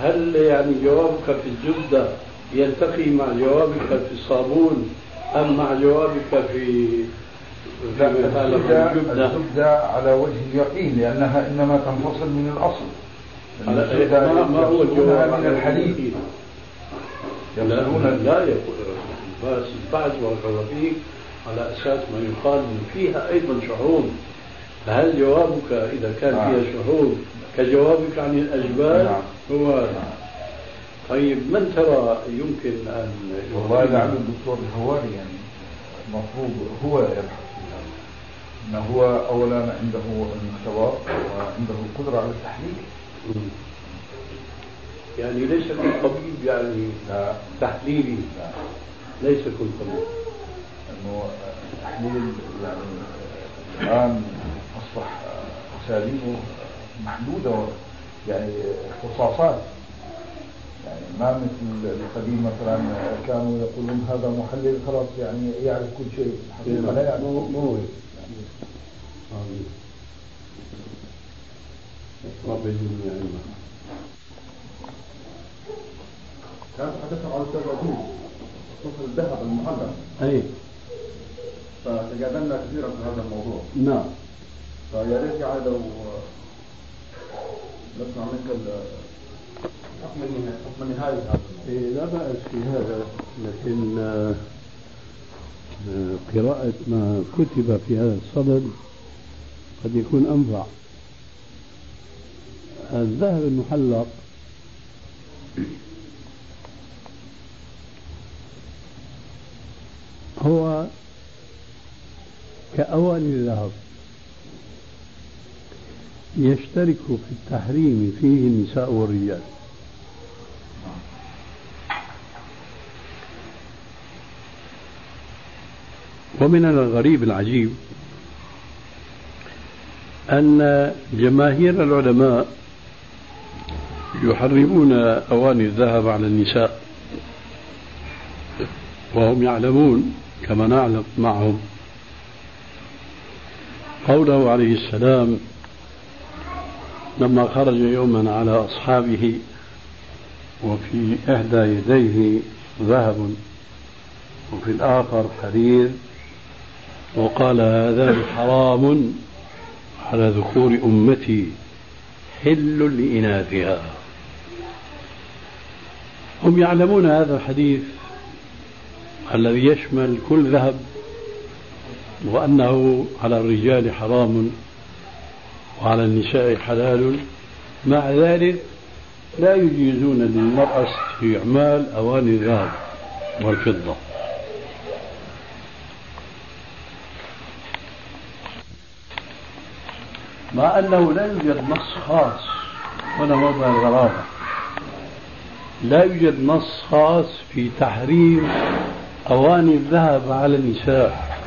هل يعني جوابك في الزبدة يلتقي مع جوابك في الصابون أم مع جوابك في الزبدة, الزبدة على وجه اليقين لأنها إنما تنفصل من الأصل. ما, ما هو الجواب من الحديث. يقولون لا يقول بس بعد بارك فيك على أساس ما يقال فيها أيضا شحوم فهل جوابك إذا كان فيها نعم. شحوم كجوابك عن الأجبال نعم. هو نعم. طيب من ترى يمكن أن والله لعل الدكتور الهواري يعني المفروض هو يبحث في هذا. إنه هو اولا عنده المختبر وعنده القدرة على التحليل. يعني ليس كل طبيب يعني لا. تحليلي. لا. ليس كل طبيب. إنه التحليل يعني الآن أصبح أساليبه محدودة يعني اختصاصات. يعني ما مثل القديم مثلا كانوا يقولون هذا محلل خلاص يعني يعرف كل شيء. حقيقة لا يعرف مو مو آمين رب يجزيني علما كان حدثنا على الاستاذ عزيز خصوصا الذهب المعلق أي. فتجادلنا كثيرا في هذا الموضوع. نعم. فيا ريت يعني لو نسمع منك النهاية هذا إيه لا بأس في هذا لكن آه، قراءة ما كتب في هذا الصدد قد يكون أنفع. الذهب المحلق هو كأواني الذهب. يشترك في التحريم فيه النساء والرجال. ومن الغريب العجيب أن جماهير العلماء يحرمون أواني الذهب على النساء وهم يعلمون كما نعلم معهم. قوله عليه السلام لما خرج يوما على أصحابه وفي إحدى يديه ذهب وفي الآخر حرير وقال هذا حرام على ذكور أمتي حل لإناثها. هم يعلمون هذا الحديث الذي يشمل كل ذهب وأنه على الرجال حرام وعلى النساء حلال. مع ذلك لا يجيزون للمرأة استعمال أواني الذهب والفضة. مع أنه لا يوجد نص خاص. هنا موضع الغرابة. لا يوجد نص خاص في تحريم أواني الذهب على النساء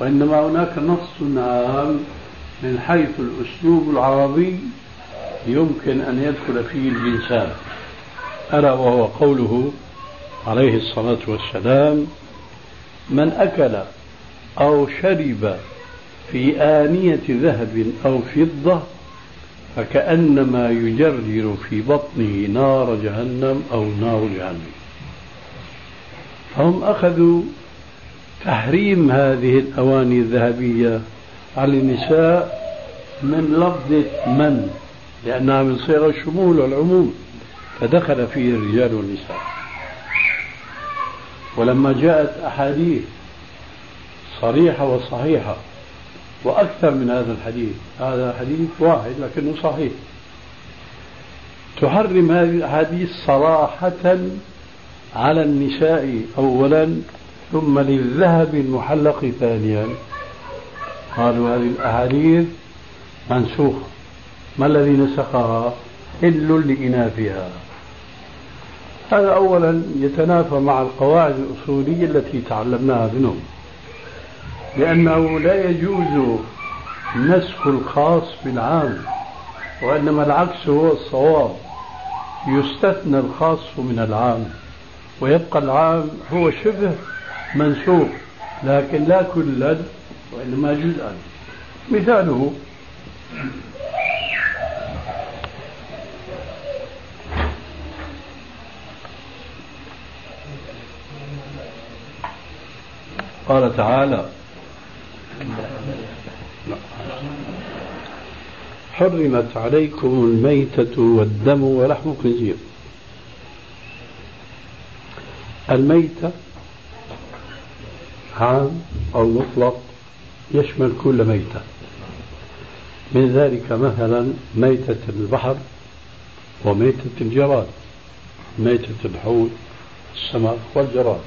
وإنما هناك نص عام من حيث الأسلوب العربي يمكن أن يدخل فيه الجنسان ألا وهو قوله عليه الصلاة والسلام من أكل أو شرب في آنية ذهب أو فضة فكأنما يجرجر في بطنه نار جهنم أو نار جهنم. فهم أخذوا تحريم هذه الأواني الذهبية على النساء من لفظة من لأنها من صيغ الشمول والعموم فدخل فيه الرجال والنساء. ولما جاءت أحاديث صريحة وصحيحة وأكثر من هذا الحديث. هذا حديث واحد لكنه صحيح. تحرم هذه الأحاديث صراحة على النساء أولا ثم للذهب المحلق ثانيا. قالوا هذه الأحاديث منسوخة. ما الذي نسخها؟ حل لإناثها. هذا أولا يتنافى مع القواعد الأصولية التي تعلمناها منهم. لأنه لا يجوز نسخ الخاص بالعام وإنما العكس هو الصواب. يستثنى الخاص من العام ويبقى العام هو شبه منسوخ لكن لا كلا وإنما جزءا. مثاله. قال تعالى حرمت عليكم الميتة والدم ولحم الخنزير. الميتة عام أو مطلق يشمل كل ميتة. من ذلك مثلا ميتة البحر وميتة الجراد ميتة الحوت السمك والجراد.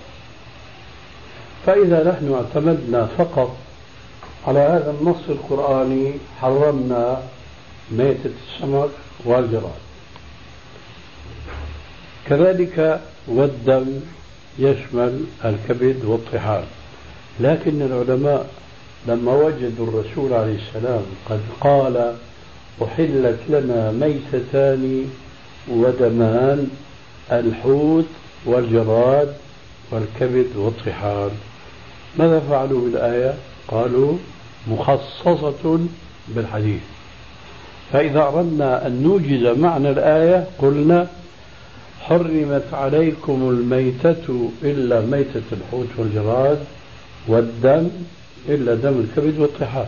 فإذا نحن اعتمدنا فقط على هذا النص القرآني حرمنا ميتة السمك والجراد كذلك والدم يشمل الكبد والطحال. لكن العلماء لما وجدوا الرسول عليه السلام قد قال أحلت لنا ميتتان ودمان الحوت والجراد والكبد والطحال. ماذا فعلوا بالآية؟ قالوا مخصصة بالحديث. فإذا أردنا أن نوجز معنى الآية قلنا حرمت عليكم الميتة إلا ميتة الحوت والجراد والدم إلا دم الكبد والطحال.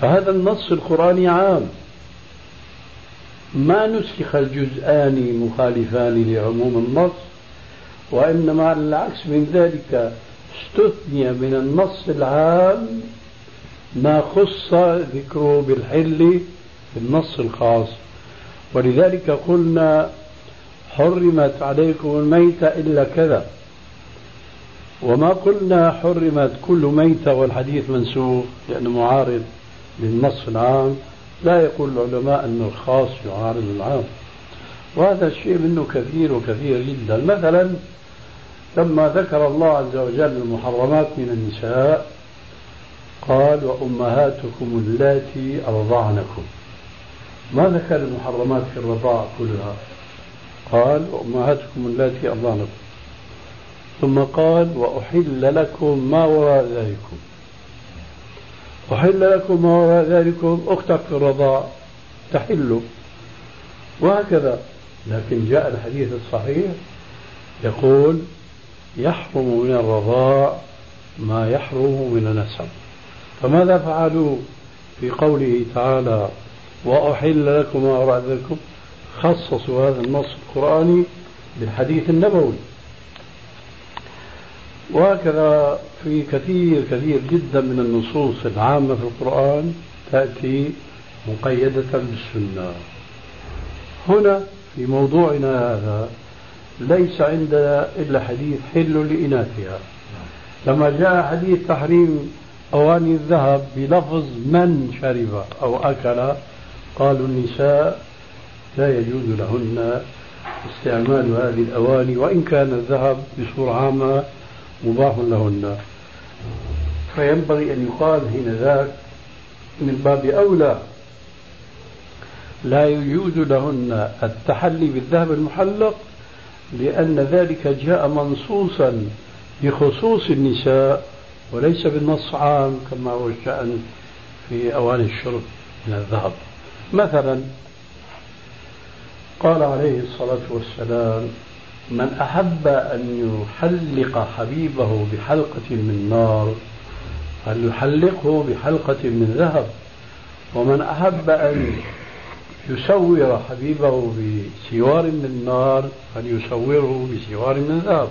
فهذا النص القرآني عام. ما نسخ الجزءان مخالفان لعموم النص وإنما على العكس من ذلك استثني من النص العام ما خص ذكره بالحل في النص الخاص. ولذلك قلنا حرمت عليكم الميتة إلا كذا. وما قلنا حرمت كل ميتة والحديث منسوخ لأنه معارض للنص العام. لا يقول العلماء أن الخاص يعارض العام. وهذا الشيء منه كثير وكثير جدا. مثلا لما ذكر الله عز وجل المحرمات من النساء قال وأمهاتكم اللاتي أرضعنكم. ما ذكر المحرمات في الرضاع كلها؟ قال وأمهاتكم اللاتي أرضعنكم. ثم قال وأحل لكم ما وراء ذلكم. أحل لكم ما وراء ذلكم أختك في الرضاع تحل. وهكذا. لكن جاء الحديث الصحيح يقول يحرم من الرضاع ما يحرم من النسب. فماذا فعلوا في قوله تعالى وأحل لكم ما وراء ذلكم خصصوا هذا النص القرآني بالحديث النبوي. وهكذا في كثير كثير جدا من النصوص العامة في القرآن تأتي مقيدة بالسنة. هنا في موضوعنا هذا ليس عندنا إلا حديث حل لإناثها. لما جاء حديث تحريم أواني الذهب بلفظ من شرب أو أكل؟ قالوا النساء لا يجوز لهن استعمال هذه الأواني وإن كان الذهب بصورة عامة مباح لهن. فينبغي أن يقال حين ذاك من باب أولى لا يجوز لهن التحلي بالذهب المحلق لأن ذلك جاء منصوصا بخصوص النساء. وليس بالنص عام كما هو الشأن في أواني الشرب من الذهب. مثلا قال عليه الصلاة والسلام من أحب أن يحلق حبيبه بحلقة من نار فليحلقه بحلقة من ذهب. ومن أحب أن يسور حبيبه بسوار من نار فليسوره بسوار من ذهب.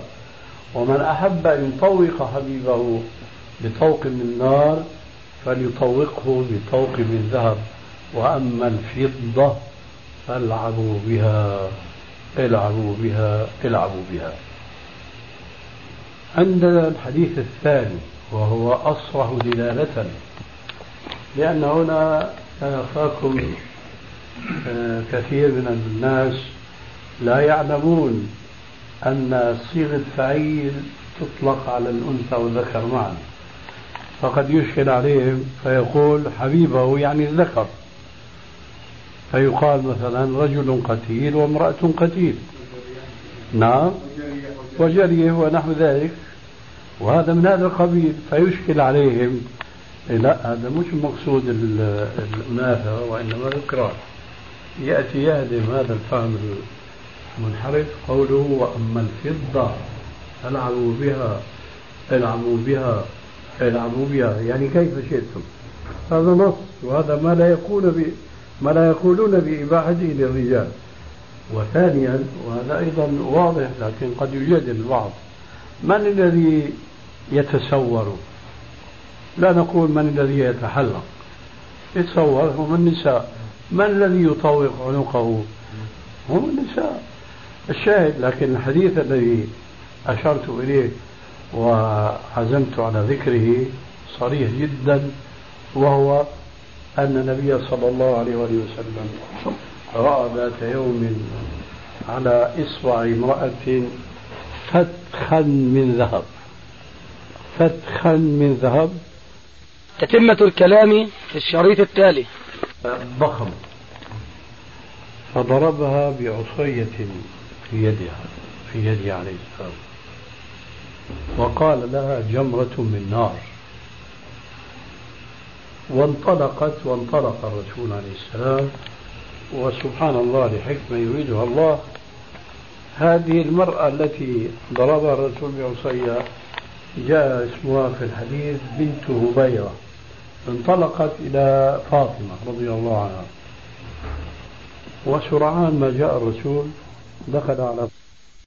ومن أحب أن يطوق حبيبه بطوق من نار فليطوقه بطوق من ذهب وأما الفضة فالعبوا بها العبوا بها العبوا بها. عندنا الحديث الثاني وهو أصرح دلالة لأن هنا أنا أخاكم آه، كثير من الناس لا يعلمون أن صيغة فعيل تطلق على الأنثى والذكر معا. فقد يشكل عليهم فيقول حبيبه يعني الذكر. فيقال مثلا رجل قتيل وامرأة قتيل. نعم. وجريه ونحو ذلك. وهذا من هذا القبيل. فيشكل عليهم. لا هذا مش مقصود الأناثة وإنما الإكراه يأتي يهدم هذا الفهم المنحرف قوله وأما الفضة العبوا بها العبوا بها. العبوا بها يعني كيف شئتم؟ هذا نص وهذا ما لا يكون ما لا يقولون بإباحته للرجال. وثانيا وهذا أيضا واضح لكن قد يجادل البعض. من الذي يتسور؟ لا نقول من الذي يتحلق. يتصور هم النساء. من الذي يطوق عنقه؟ هم النساء. الشاهد لكن الحديث الذي أشرت إليه وعزمت على ذكره صريح جدا وهو أن النبي صلى الله عليه وسلم رأى ذات يوم على إصبع امرأة فتخا من ذهب. فتخا من ذهب. تتمة الكلام في الشريط التالي. ضخم. فضربها بعصية في يدها في يده عليه السلام. وقال لها جمرة من نار. وانطلقت وانطلق الرسول عليه السلام وسبحان الله لحكمة يريدها الله. هذه المرأة التي ضربها الرسول بعصية جاء اسمها في الحديث بنت هبيرة. انطلقت إلى فاطمة رضي الله عنها. وسرعان ما جاء الرسول دخل على